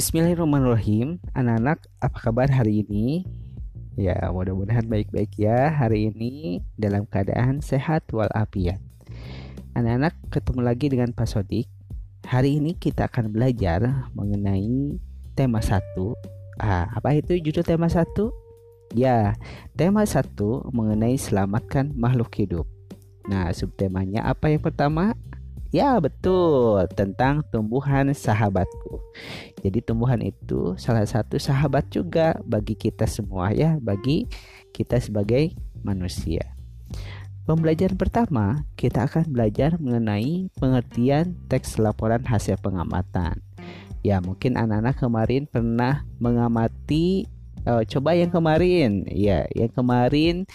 Bismillahirrahmanirrahim Anak-anak apa kabar hari ini? Ya mudah-mudahan baik-baik ya Hari ini dalam keadaan sehat walafiat Anak-anak ketemu lagi dengan Pak Sodik Hari ini kita akan belajar mengenai tema satu. ah, Apa itu judul tema satu? Ya, tema satu mengenai selamatkan makhluk hidup Nah subtemanya apa yang pertama? Ya betul tentang tumbuhan sahabatku. Jadi tumbuhan itu salah satu sahabat juga bagi kita semua ya, bagi kita sebagai manusia. Pembelajaran pertama kita akan belajar mengenai pengertian teks laporan hasil pengamatan. Ya mungkin anak-anak kemarin pernah mengamati Oh, coba yang kemarin, ya, yang kemarin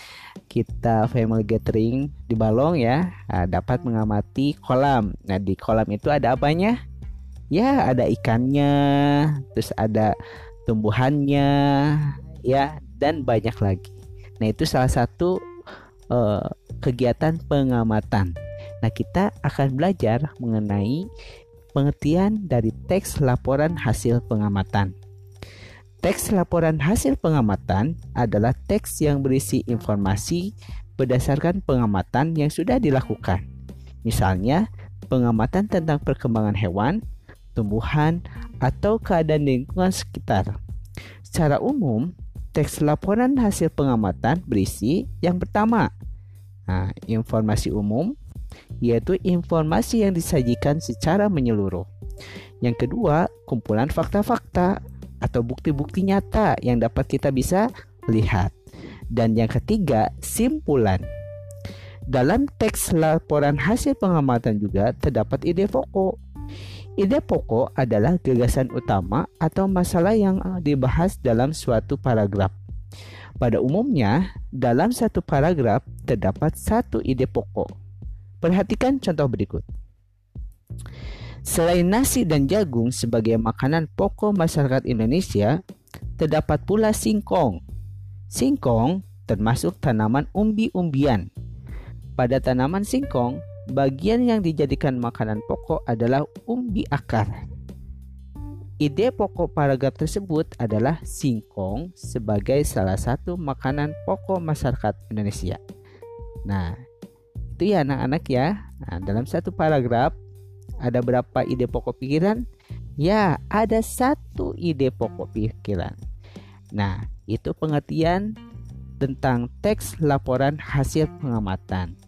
kita family gathering di Balong ya, nah, dapat mengamati kolam. Nah, di kolam itu ada apanya? Ya, ada ikannya, terus ada tumbuhannya, ya, dan banyak lagi. Nah, itu salah satu uh, kegiatan pengamatan. Nah, kita akan belajar mengenai pengertian dari teks laporan hasil pengamatan. Teks laporan hasil pengamatan adalah teks yang berisi informasi berdasarkan pengamatan yang sudah dilakukan. Misalnya, pengamatan tentang perkembangan hewan, tumbuhan, atau keadaan lingkungan sekitar. Secara umum, teks laporan hasil pengamatan berisi yang pertama, nah, informasi umum, yaitu informasi yang disajikan secara menyeluruh. Yang kedua, kumpulan fakta-fakta atau bukti-bukti nyata yang dapat kita bisa lihat. Dan yang ketiga, simpulan. Dalam teks laporan hasil pengamatan juga terdapat ide pokok. Ide pokok adalah gagasan utama atau masalah yang dibahas dalam suatu paragraf. Pada umumnya, dalam satu paragraf terdapat satu ide pokok. Perhatikan contoh berikut. Selain nasi dan jagung sebagai makanan pokok masyarakat Indonesia, terdapat pula singkong. Singkong termasuk tanaman umbi-umbian. Pada tanaman singkong, bagian yang dijadikan makanan pokok adalah umbi akar. Ide pokok paragraf tersebut adalah singkong sebagai salah satu makanan pokok masyarakat Indonesia. Nah, itu ya anak-anak ya. Nah, dalam satu paragraf ada berapa ide pokok pikiran? Ya, ada satu ide pokok pikiran. Nah, itu pengertian tentang teks laporan hasil pengamatan.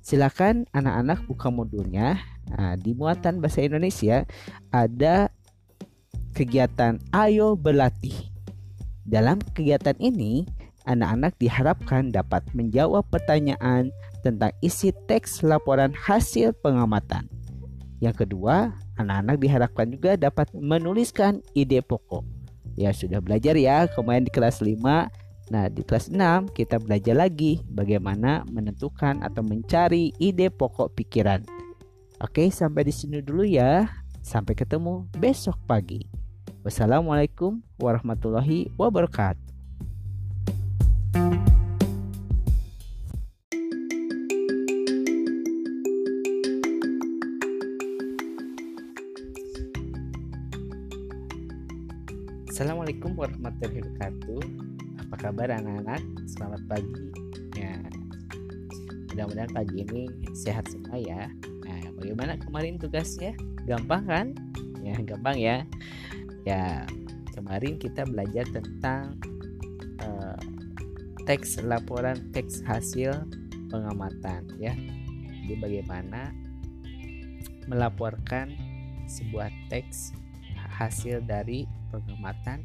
Silakan anak-anak buka modulnya. Nah, di muatan bahasa Indonesia ada kegiatan Ayo Berlatih. Dalam kegiatan ini, anak-anak diharapkan dapat menjawab pertanyaan tentang isi teks laporan hasil pengamatan. Yang kedua, anak-anak diharapkan juga dapat menuliskan ide pokok. Ya sudah belajar ya kemarin di kelas 5. Nah, di kelas 6 kita belajar lagi bagaimana menentukan atau mencari ide pokok pikiran. Oke, sampai di sini dulu ya. Sampai ketemu besok pagi. Wassalamualaikum warahmatullahi wabarakatuh. Assalamualaikum warahmatullahi wabarakatuh. Apa kabar anak-anak? Selamat pagi. Ya, mudah-mudahan pagi ini sehat semua ya. Nah, bagaimana kemarin tugasnya? Gampang kan? Ya, gampang ya. Ya, kemarin kita belajar tentang uh, teks laporan teks hasil pengamatan ya. Jadi bagaimana melaporkan sebuah teks hasil dari pengamatan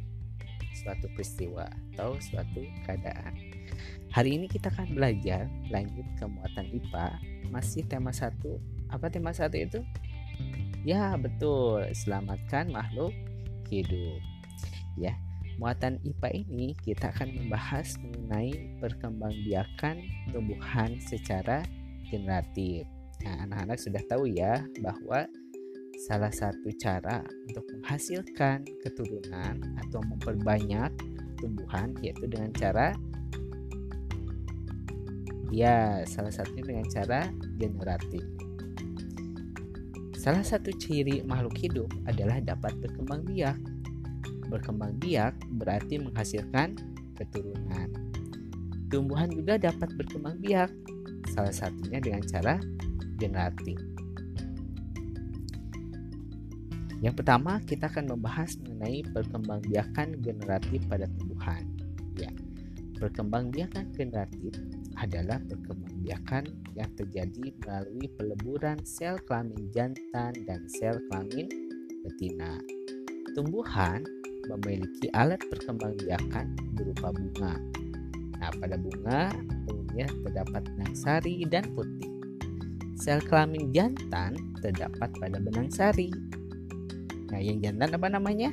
suatu peristiwa atau suatu keadaan. Hari ini kita akan belajar lanjut ke muatan IPA masih tema satu. Apa tema satu itu? Ya betul, selamatkan makhluk hidup. Ya, muatan IPA ini kita akan membahas mengenai perkembangbiakan tumbuhan secara generatif. Nah, anak-anak sudah tahu ya bahwa salah satu cara untuk menghasilkan keturunan atau memperbanyak tumbuhan yaitu dengan cara ya salah satunya dengan cara generatif. Salah satu ciri makhluk hidup adalah dapat berkembang biak. berkembang biak berarti menghasilkan keturunan. Tumbuhan juga dapat berkembang biak, salah satunya dengan cara generatif. Yang pertama, kita akan membahas mengenai perkembangbiakan generatif pada tumbuhan. Ya, perkembangbiakan generatif adalah perkembangbiakan yang terjadi melalui peleburan sel kelamin jantan dan sel kelamin betina. Tumbuhan memiliki alat perkembangbiakan berupa bunga. Nah, pada bunga umumnya terdapat benang sari dan putih. Sel kelamin jantan terdapat pada benang sari Nah, yang jantan apa namanya?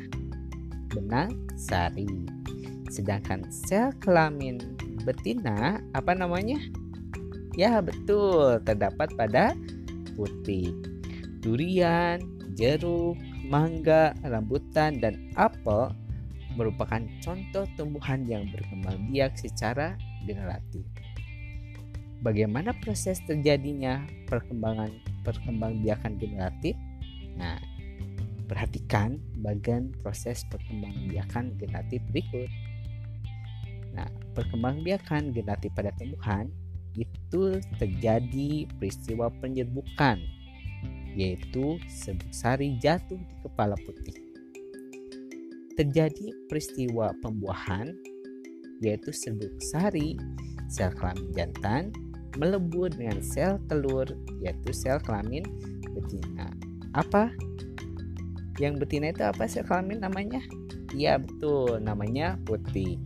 Benang sari. Sedangkan sel kelamin betina apa namanya? Ya, betul, terdapat pada putih. Durian, jeruk, mangga, rambutan, dan apel merupakan contoh tumbuhan yang berkembang biak secara generatif. Bagaimana proses terjadinya perkembangan perkembangbiakan generatif? Nah, Perhatikan bagian proses perkembangbiakan generatif berikut. Nah, perkembangbiakan generatif pada tumbuhan itu terjadi peristiwa penyerbukan yaitu serbuk sari jatuh di kepala putih. Terjadi peristiwa pembuahan yaitu serbuk sari sel kelamin jantan melebur dengan sel telur yaitu sel kelamin betina. Apa yang betina itu apa sih kelamin namanya? Iya betul, namanya putih.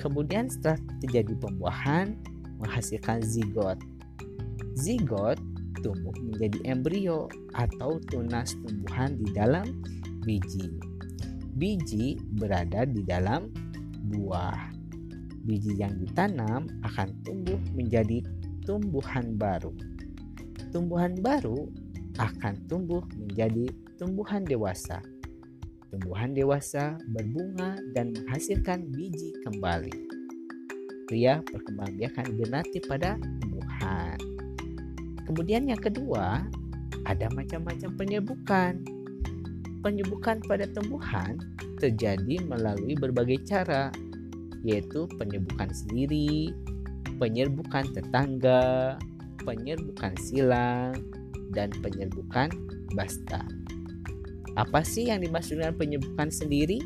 Kemudian setelah terjadi pembuahan menghasilkan zigot. Zigot tumbuh menjadi embrio atau tunas tumbuhan di dalam biji. Biji berada di dalam buah. Biji yang ditanam akan tumbuh menjadi tumbuhan baru. Tumbuhan baru akan tumbuh menjadi tumbuhan dewasa. Tumbuhan dewasa berbunga dan menghasilkan biji kembali. Pria perkembangbiakan generatif pada tumbuhan. Kemudian yang kedua, ada macam-macam penyerbukan. Penyerbukan pada tumbuhan terjadi melalui berbagai cara, yaitu penyerbukan sendiri, penyerbukan tetangga, penyerbukan silang, dan penyerbukan basta. Apa sih yang dimaksud dengan penyembuhan sendiri?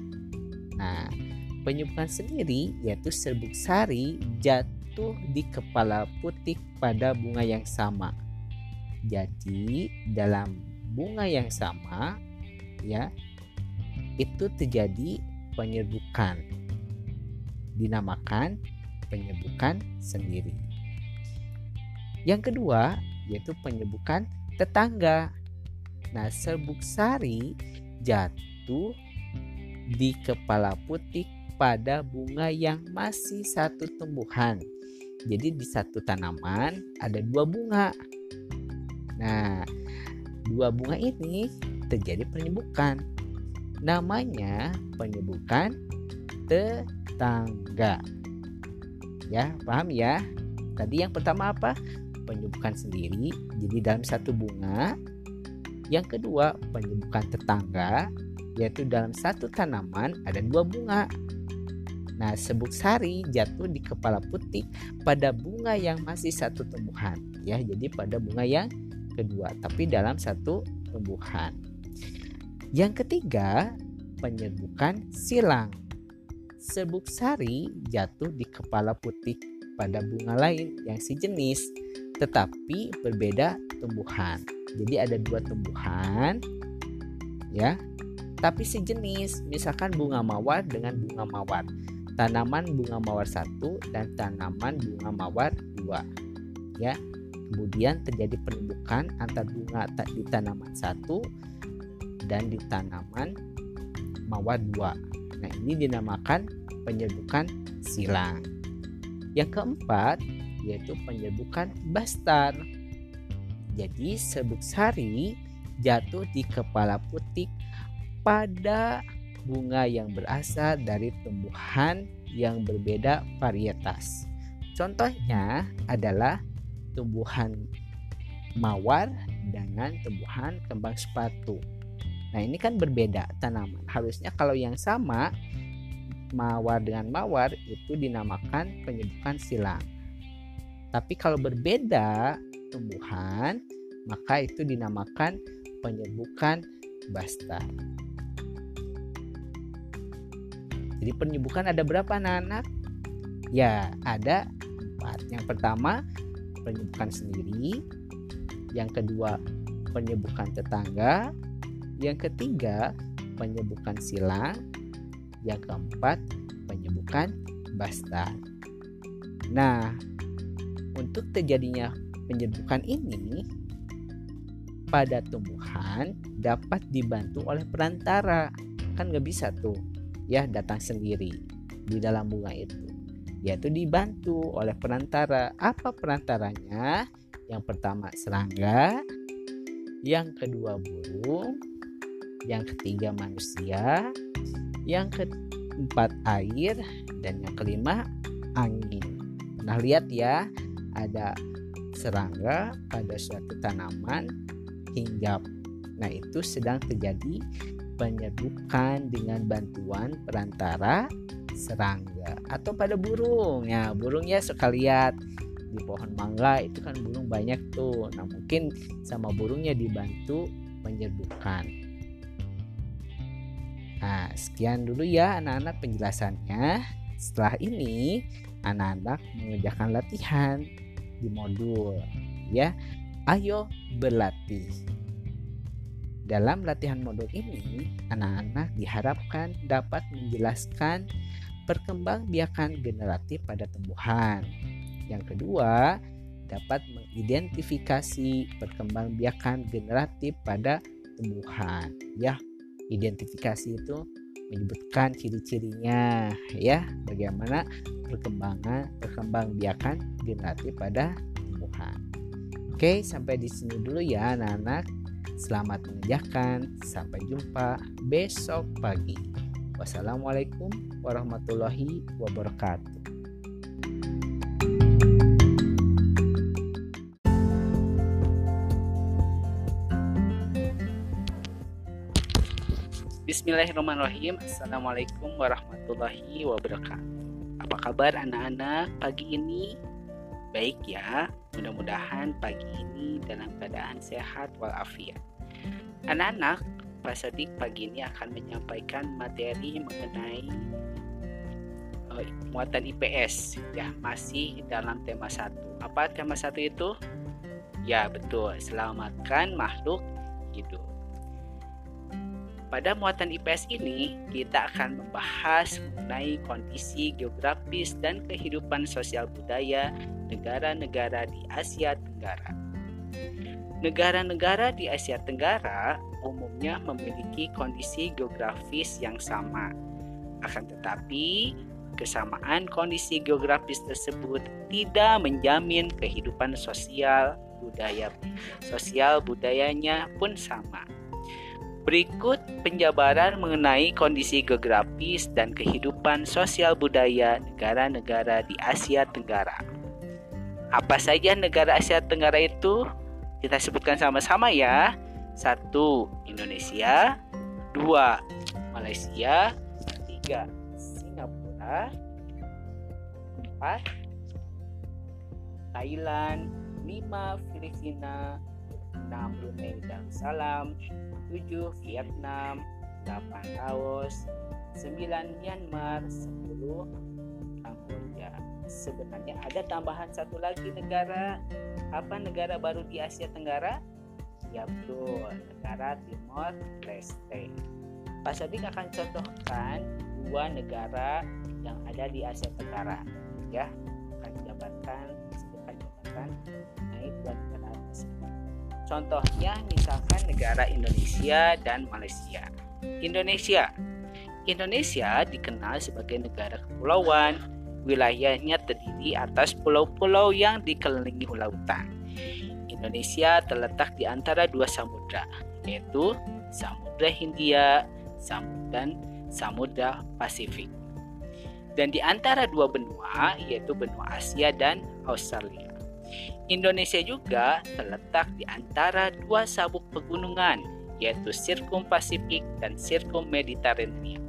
Nah, penyembuhan sendiri yaitu serbuk sari jatuh di kepala putih pada bunga yang sama. Jadi, dalam bunga yang sama ya, itu terjadi penyerbukan. Dinamakan penyerbukan sendiri. Yang kedua yaitu penyerbukan tetangga. Nah, serbuk sari jatuh di kepala putih pada bunga yang masih satu tumbuhan. Jadi di satu tanaman ada dua bunga. Nah, dua bunga ini terjadi penyembukan. Namanya penyembukan tetangga. Ya, paham ya? Tadi yang pertama apa? Penyembukan sendiri. Jadi dalam satu bunga yang kedua, penyembuhan tetangga, yaitu dalam satu tanaman ada dua bunga. Nah, sebuk sari jatuh di kepala putih pada bunga yang masih satu tumbuhan, ya. Jadi pada bunga yang kedua, tapi dalam satu tumbuhan. Yang ketiga, penyerbukan silang. Sebuk sari jatuh di kepala putih pada bunga lain yang sejenis, tetapi berbeda tumbuhan. Jadi ada dua tumbuhan ya, tapi sejenis. Misalkan bunga mawar dengan bunga mawar. Tanaman bunga mawar satu dan tanaman bunga mawar dua. Ya. Kemudian terjadi penumbukan antar bunga di tanaman satu dan di tanaman mawar dua. Nah, ini dinamakan penyerbukan silang. Yang keempat yaitu penyerbukan bastar. Jadi sebuk sari jatuh di kepala putih pada bunga yang berasal dari tumbuhan yang berbeda varietas. Contohnya adalah tumbuhan mawar dengan tumbuhan kembang sepatu. Nah, ini kan berbeda tanaman. Harusnya kalau yang sama mawar dengan mawar itu dinamakan penyebukan silang. Tapi kalau berbeda tumbuhan, maka itu dinamakan penyebukan basta. Jadi penyebukan ada berapa anak-anak? Ya, ada empat. Yang pertama penyebukan sendiri, yang kedua penyebukan tetangga, yang ketiga penyebukan silang, yang keempat penyebukan basta. Nah, untuk terjadinya penyebukan ini pada tumbuhan dapat dibantu oleh perantara. Kan nggak bisa tuh ya datang sendiri di dalam bunga itu. Yaitu dibantu oleh perantara. Apa perantaranya? Yang pertama serangga. Yang kedua burung. Yang ketiga manusia. Yang keempat air. Dan yang kelima angin. Nah lihat ya ada serangga pada suatu tanaman hinggap nah itu sedang terjadi penyedukan dengan bantuan perantara serangga atau pada burung. Ya burungnya suka lihat di pohon mangga itu kan burung banyak tuh. Nah mungkin sama burungnya dibantu menyerbukan. Nah sekian dulu ya anak-anak penjelasannya. Setelah ini anak-anak mengerjakan latihan di modul ya ayo berlatih dalam latihan modul ini, anak-anak diharapkan dapat menjelaskan perkembangbiakan generatif pada tumbuhan. Yang kedua, dapat mengidentifikasi perkembangbiakan generatif pada tumbuhan. Ya, identifikasi itu menyebutkan ciri-cirinya ya, bagaimana perkembangan perkembangbiakan generatif pada tumbuhan. Oke, sampai di sini dulu ya anak-anak. Selamat mengerjakan. Sampai jumpa besok pagi. Wassalamualaikum warahmatullahi wabarakatuh. Bismillahirrahmanirrahim Assalamualaikum warahmatullahi wabarakatuh Apa kabar anak-anak pagi ini? Baik ya, mudah-mudahan pagi ini dalam keadaan sehat walafiat. Anak-anak, Pak Sodik pagi ini akan menyampaikan materi mengenai uh, muatan IPS ya masih dalam tema satu. Apa tema satu itu? Ya betul, selamatkan makhluk hidup. Pada muatan IPS ini, kita akan membahas mengenai kondisi geografis dan kehidupan sosial budaya negara-negara di Asia Tenggara. Negara-negara di Asia Tenggara umumnya memiliki kondisi geografis yang sama. Akan tetapi, kesamaan kondisi geografis tersebut tidak menjamin kehidupan sosial budaya sosial budayanya pun sama. Berikut penjabaran mengenai kondisi geografis dan kehidupan sosial budaya negara-negara di Asia Tenggara. Apa saja negara Asia Tenggara itu? Kita sebutkan sama-sama ya. Satu, Indonesia. Dua, Malaysia. Tiga, Singapura. Empat, Thailand. Lima, Filipina. Enam, Brunei Darussalam 7 Vietnam 8 Laos 9 Myanmar 10 Kamboja. Sebenarnya ada tambahan satu lagi negara. Apa negara baru di Asia Tenggara? Ya betul. Negara Timor Leste. Pak Sadik akan contohkan dua negara yang ada di Asia Tenggara. Ya akan jabarkan sebutkan jabatan naik tersebut Contohnya misalkan negara Indonesia dan Malaysia. Indonesia Indonesia dikenal sebagai negara kepulauan. Wilayahnya terdiri atas pulau-pulau yang dikelilingi lautan. Indonesia terletak di antara dua samudra, yaitu Samudra Hindia dan Samudra Pasifik. Dan di antara dua benua, yaitu benua Asia dan Australia. Indonesia juga terletak di antara dua sabuk pegunungan, yaitu Sirkum Pasifik dan Sirkum Mediterania.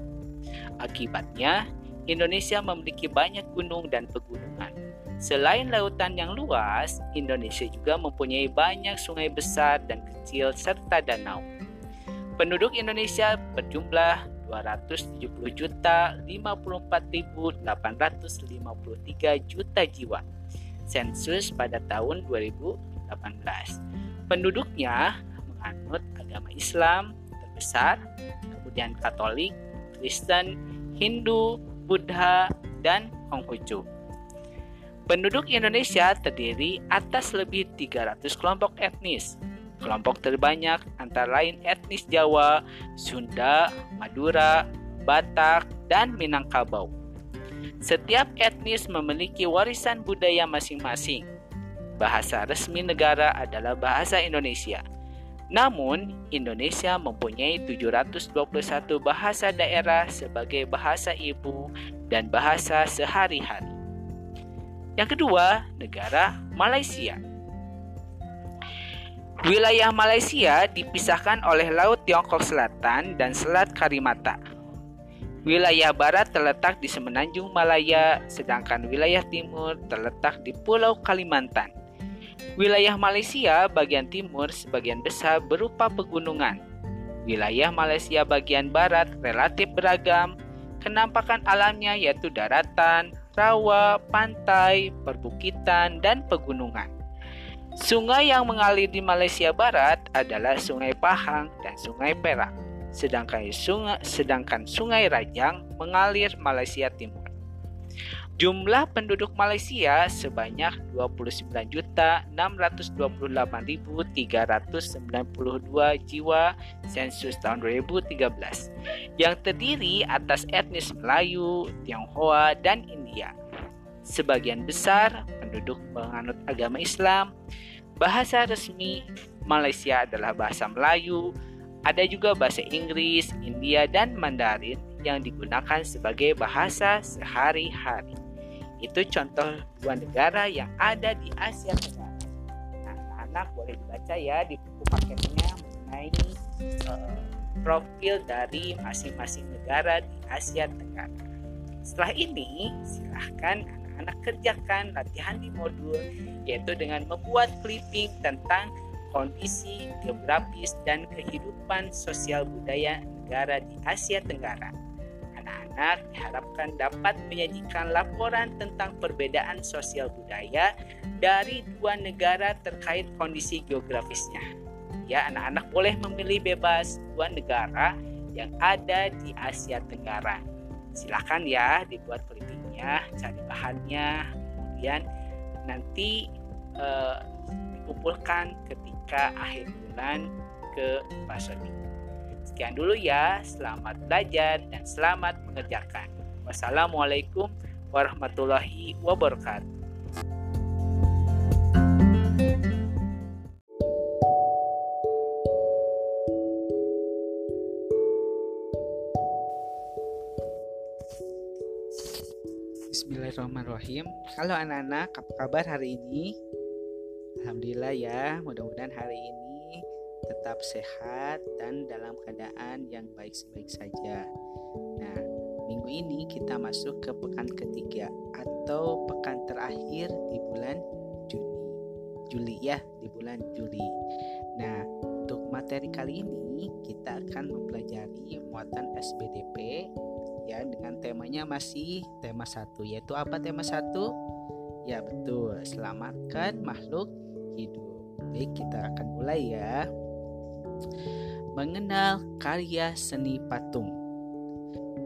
Akibatnya, Indonesia memiliki banyak gunung dan pegunungan. Selain lautan yang luas, Indonesia juga mempunyai banyak sungai besar dan kecil serta danau. Penduduk Indonesia berjumlah 270 juta 54.853 juta jiwa. Sensus pada tahun 2018. Penduduknya menganut agama Islam terbesar, kemudian Katolik, Kristen, Hindu, Buddha, dan Konghucu. Penduduk Indonesia terdiri atas lebih 300 kelompok etnis, Kelompok terbanyak antara lain etnis Jawa, Sunda, Madura, Batak, dan Minangkabau. Setiap etnis memiliki warisan budaya masing-masing. Bahasa resmi negara adalah bahasa Indonesia. Namun, Indonesia mempunyai 721 bahasa daerah sebagai bahasa ibu dan bahasa sehari-hari. Yang kedua, negara Malaysia. Wilayah Malaysia dipisahkan oleh Laut Tiongkok Selatan dan Selat Karimata. Wilayah barat terletak di Semenanjung Malaya, sedangkan wilayah timur terletak di Pulau Kalimantan. Wilayah Malaysia bagian timur sebagian besar berupa pegunungan. Wilayah Malaysia bagian barat relatif beragam, kenampakan alamnya yaitu daratan, rawa, pantai, perbukitan, dan pegunungan. Sungai yang mengalir di Malaysia Barat adalah Sungai Pahang dan Sungai Perak, sedangkan sungai, sedangkan Sungai Rajang mengalir Malaysia Timur. Jumlah penduduk Malaysia sebanyak 29.628.392 jiwa sensus tahun 2013 yang terdiri atas etnis Melayu, Tionghoa, dan India. Sebagian besar penduduk menganut agama Islam. Bahasa resmi Malaysia adalah bahasa Melayu. Ada juga bahasa Inggris, India, dan Mandarin yang digunakan sebagai bahasa sehari-hari. Itu contoh dua negara yang ada di Asia Tenggara. Nah, anak-anak boleh dibaca ya di buku paketnya mengenai uh, profil dari masing-masing negara di Asia Tenggara. Setelah ini, silahkan anak kerjakan latihan di modul yaitu dengan membuat clipping tentang kondisi geografis dan kehidupan sosial budaya negara di Asia Tenggara. Anak-anak diharapkan dapat menyajikan laporan tentang perbedaan sosial budaya dari dua negara terkait kondisi geografisnya. Ya, anak-anak boleh memilih bebas dua negara yang ada di Asia Tenggara. Silakan ya dibuat clipping bahannya cari bahannya kemudian nanti uh, dikumpulkan ketika akhir bulan ke Pasodi. Sekian dulu ya, selamat belajar dan selamat mengerjakan. Wassalamualaikum warahmatullahi wabarakatuh. Bismillahirrahmanirrahim. Halo anak-anak, apa kabar hari ini? Alhamdulillah ya, mudah-mudahan hari ini tetap sehat dan dalam keadaan yang baik-baik saja. Nah, minggu ini kita masuk ke pekan ketiga atau pekan terakhir di bulan Juni. Juli ya, di bulan Juli. Nah, untuk materi kali ini kita akan mempelajari muatan SBDP ya dengan temanya masih tema satu yaitu apa tema satu ya betul selamatkan makhluk hidup. Baik kita akan mulai ya. Mengenal karya seni patung.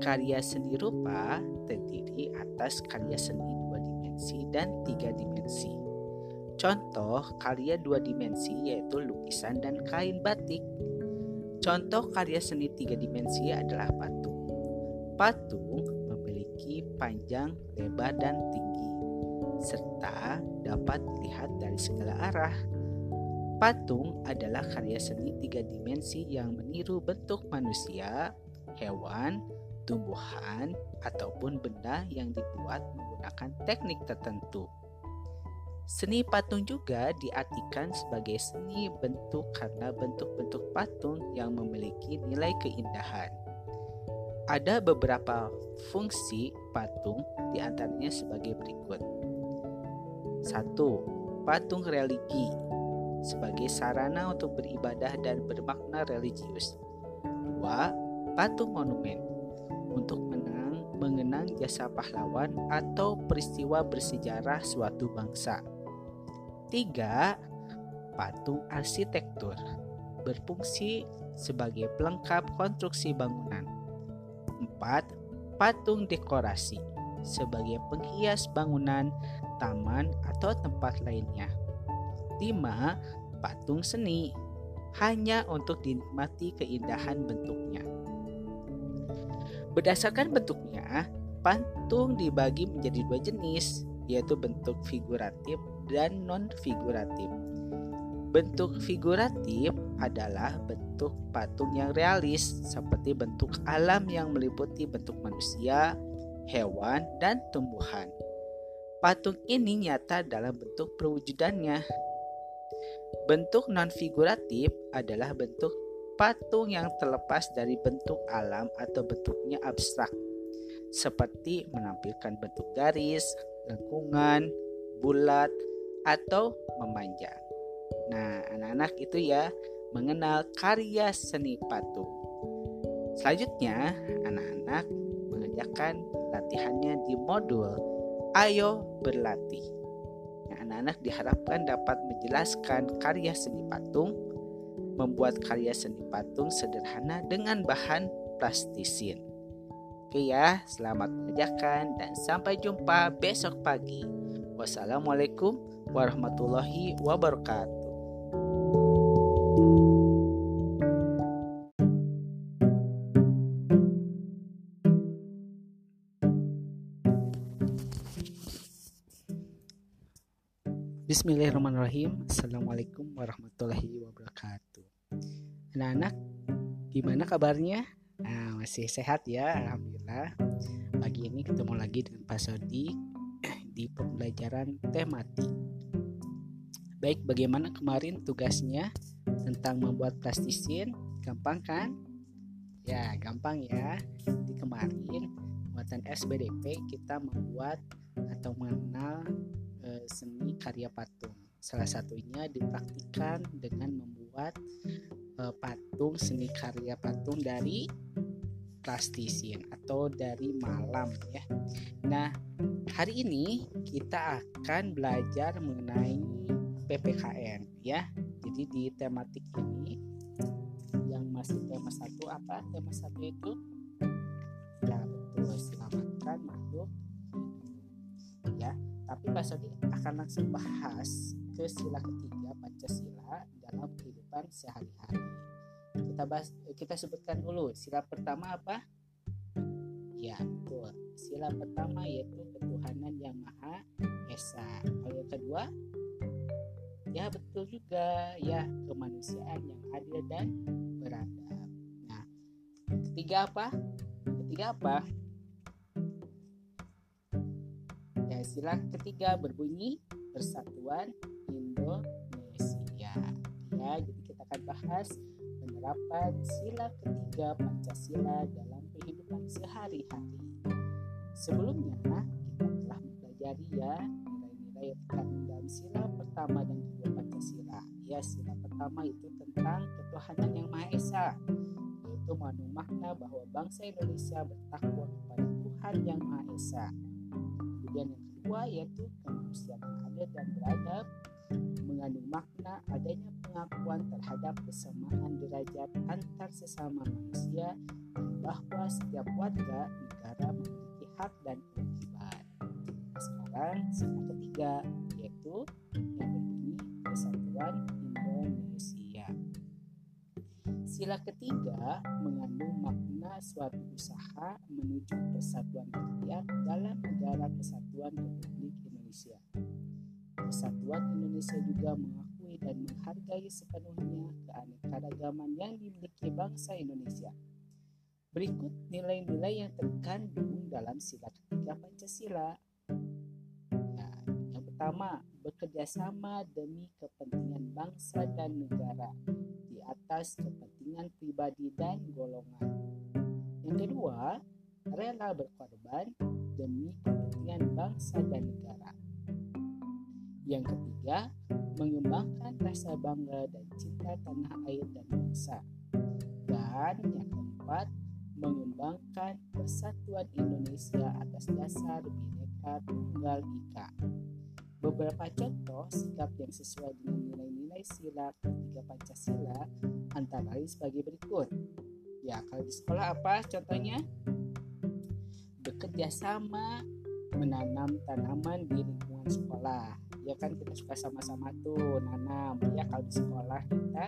Karya seni rupa terdiri atas karya seni dua dimensi dan tiga dimensi. Contoh karya dua dimensi yaitu lukisan dan kain batik. Contoh karya seni tiga dimensi adalah patung. Patung memiliki panjang, lebar, dan tinggi, serta dapat dilihat dari segala arah. Patung adalah karya seni tiga dimensi yang meniru bentuk manusia, hewan, tumbuhan, ataupun benda yang dibuat menggunakan teknik tertentu. Seni patung juga diartikan sebagai seni bentuk karena bentuk-bentuk patung yang memiliki nilai keindahan. Ada beberapa fungsi patung di antaranya sebagai berikut. 1. Patung religi sebagai sarana untuk beribadah dan bermakna religius. 2. Patung monumen untuk menang, mengenang jasa pahlawan atau peristiwa bersejarah suatu bangsa. Tiga, patung arsitektur berfungsi sebagai pelengkap konstruksi bangunan. Empat, patung dekorasi sebagai penghias bangunan, taman, atau tempat lainnya. Lima, patung seni hanya untuk dinikmati keindahan bentuknya. Berdasarkan bentuknya, patung dibagi menjadi dua jenis, yaitu bentuk figuratif dan non-figuratif. Bentuk figuratif adalah bentuk patung yang realis, seperti bentuk alam yang meliputi bentuk manusia, hewan, dan tumbuhan. Patung ini nyata dalam bentuk perwujudannya. Bentuk non-figuratif adalah bentuk patung yang terlepas dari bentuk alam atau bentuknya abstrak, seperti menampilkan bentuk garis, lengkungan, bulat, atau memanjang. Nah, anak-anak itu ya mengenal karya seni patung. Selanjutnya, anak-anak mengerjakan latihannya di modul Ayo Berlatih. Anak-anak diharapkan dapat menjelaskan karya seni patung, membuat karya seni patung sederhana dengan bahan plastisin. Oke ya, selamat mengerjakan dan sampai jumpa besok pagi. Wassalamualaikum warahmatullahi wabarakatuh. Bismillahirrahmanirrahim Assalamualaikum warahmatullahi wabarakatuh Anak-anak Gimana kabarnya? Nah, masih sehat ya Alhamdulillah Pagi ini ketemu lagi dengan Pak Sodi Di pembelajaran tematik Baik, bagaimana kemarin tugasnya tentang membuat plastisin? Gampang kan? Ya, gampang ya. Di kemarin buatan SBDP kita membuat atau mengenal e, seni karya patung. Salah satunya dipraktikkan dengan membuat e, patung seni karya patung dari plastisin atau dari malam ya. Nah, hari ini kita akan belajar mengenai PPKN ya. Jadi di tematik ini yang masih tema satu apa? Tema satu itu ya betul Pak Sodi akan langsung bahas ke sila ketiga Pancasila dalam kehidupan sehari-hari. Kita bahas, kita sebutkan dulu sila pertama apa? Ya, betul. Sila pertama yaitu ketuhanan yang maha esa. Kalau kedua ya betul juga ya kemanusiaan yang adil dan beradab nah ketiga apa ketiga apa sila ketiga berbunyi persatuan Indonesia ya jadi kita akan bahas penerapan sila ketiga Pancasila dalam kehidupan sehari-hari sebelumnya kita telah mempelajari ya nilai-nilai yang terkandung dalam sila pertama dan kedua Pancasila. Ya, sila pertama itu tentang ketuhanan yang Maha Esa, yaitu mengandung makna bahwa bangsa Indonesia bertakwa kepada Tuhan yang Maha Esa. Kemudian yang yaitu kemanusiaan adil dan beradab, mengandung makna adanya pengakuan terhadap kesamaan derajat antar sesama manusia dan bahwa setiap warga negara memiliki hak dan kewajiban. Sekarang sila ketiga yaitu yang berbunyi Persatuan Sila ketiga mengandung makna suatu usaha menuju persatuan rakyat dalam negara kesatuan Republik Indonesia. Persatuan Indonesia juga mengakui dan menghargai sepenuhnya keanekaragaman yang dimiliki bangsa Indonesia. Berikut nilai-nilai yang terkandung dalam sila ketiga Pancasila. Nah, yang pertama, bekerja sama demi kepentingan bangsa dan negara atas kepentingan pribadi dan golongan. Yang kedua, rela berkorban demi kepentingan bangsa dan negara. Yang ketiga, mengembangkan rasa bangga dan cinta tanah air dan bangsa. Dan yang keempat, mengembangkan persatuan Indonesia atas dasar Bhinneka Tunggal Ika. Beberapa contoh sikap yang sesuai dengan nilai-nilai sila ketiga Pancasila antara lain sebagai berikut. Ya, kalau di sekolah apa contohnya? Bekerja sama menanam tanaman di lingkungan sekolah. Ya kan kita suka sama-sama tuh nanam. Ya kalau di sekolah kita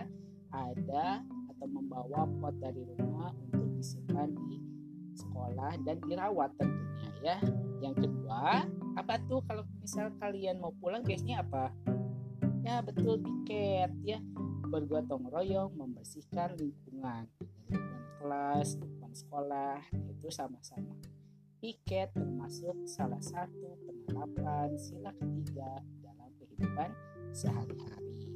ada atau membawa pot dari rumah untuk disimpan di sekolah dan dirawat tentunya ya. Yang kedua, apa tuh kalau misal kalian mau pulang biasanya apa? Ya betul tiket ya. Bergotong royong membersihkan lingkungan, lingkungan kelas, lingkungan sekolah itu sama-sama. Piket termasuk salah satu penerapan sila ketiga dalam kehidupan sehari-hari.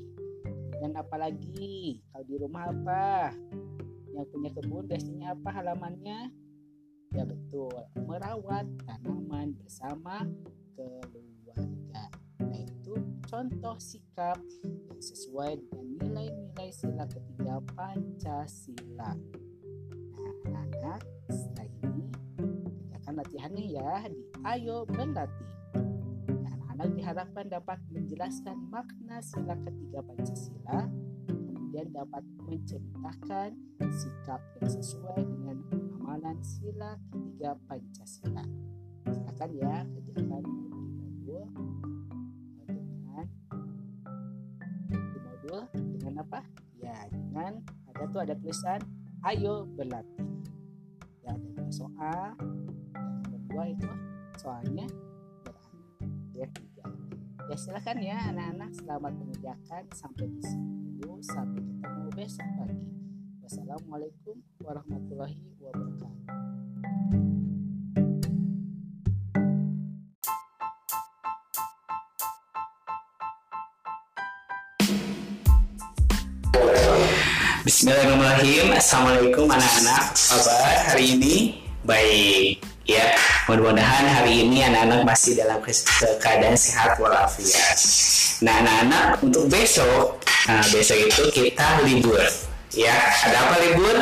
Dan apalagi kalau di rumah apa? yang punya kebun biasanya apa halamannya? Ya betul, merawat tanaman bersama keluarga. Nah contoh sikap yang sesuai dengan nilai-nilai sila ketiga Pancasila. Nah anak-anak setelah ini kerjakan latihannya ya di Ayo Berlatih. Anak-anak diharapkan dapat menjelaskan makna sila ketiga Pancasila kemudian dapat menceritakan sikap yang sesuai dengan pengamalan sila ketiga Pancasila. Silakan ya kerjakan modul dengan apa? Ya dengan ada tuh ada tulisan ayo berlatih. Ya ada soal. Yang kedua itu soalnya beranak. Ya tiga. Ya silakan ya anak-anak selamat mengerjakan sampai di sini dulu sampai ketemu besok pagi. Wassalamualaikum warahmatullahi wabarakatuh. Bismillahirrahmanirrahim Assalamualaikum anak-anak Kabar hari ini Baik ya Mudah-mudahan hari ini anak-anak masih dalam keadaan sehat walafiat Nah anak-anak untuk besok Nah, besok itu kita libur. Ya, ada apa libur?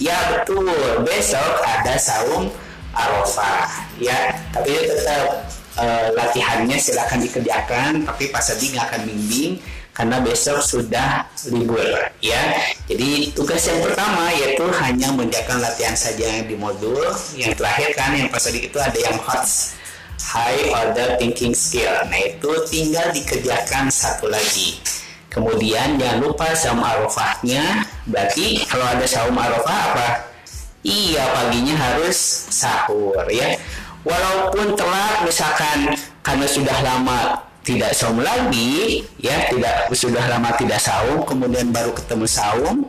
Ya, betul. Besok ada saum Arafah. Ya, tapi tetap uh, latihannya silakan dikerjakan, tapi Pak Sadi nggak akan bimbing karena besok sudah libur ya. Jadi tugas yang pertama yaitu hanya mengerjakan latihan saja di modul. Yang terakhir kan yang pas tadi itu ada yang hot high order thinking skill. Nah itu tinggal dikerjakan satu lagi. Kemudian jangan lupa saum arafahnya. Berarti kalau ada saum arafah apa? Iya paginya harus sahur ya. Walaupun telat misalkan karena sudah lama tidak saum lagi ya tidak sudah lama tidak saum kemudian baru ketemu saum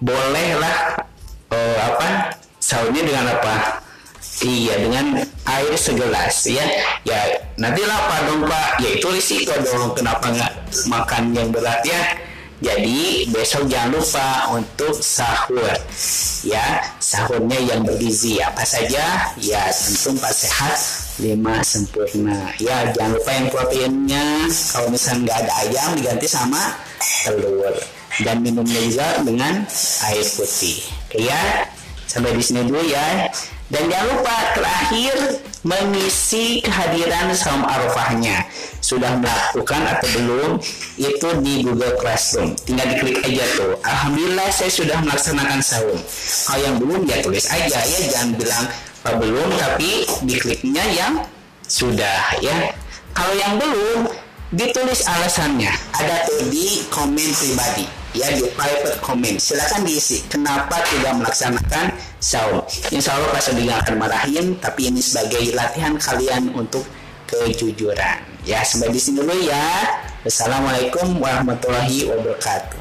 bolehlah uh, apa saumnya dengan apa Iya dengan air segelas ya. Ya nanti lapar dong pak. Ya itu risiko dong. Kenapa nggak makan yang berat ya? Jadi besok jangan lupa untuk sahur. Ya sahurnya yang bergizi. Apa saja? Ya tentu empat sehat lima sempurna. Ya jangan lupa yang proteinnya. Kalau misalnya nggak ada ayam diganti sama telur. Dan minumnya juga dengan air putih. Ya sampai di sini dulu ya dan jangan lupa terakhir mengisi kehadiran saum arafahnya. Sudah melakukan atau belum? Itu di Google Classroom. Tinggal diklik aja tuh. Alhamdulillah saya sudah melaksanakan saum. Kalau yang belum ya tulis aja ya. Jangan bilang belum tapi dikliknya yang sudah ya. Kalau yang belum ditulis alasannya. Ada tuh di komen pribadi ya di private comment. Silahkan diisi. Kenapa tidak melaksanakan saum insya Allah Pak Sodi akan marahin tapi ini sebagai latihan kalian untuk kejujuran. Ya sampai di sini dulu ya. Assalamualaikum warahmatullahi wabarakatuh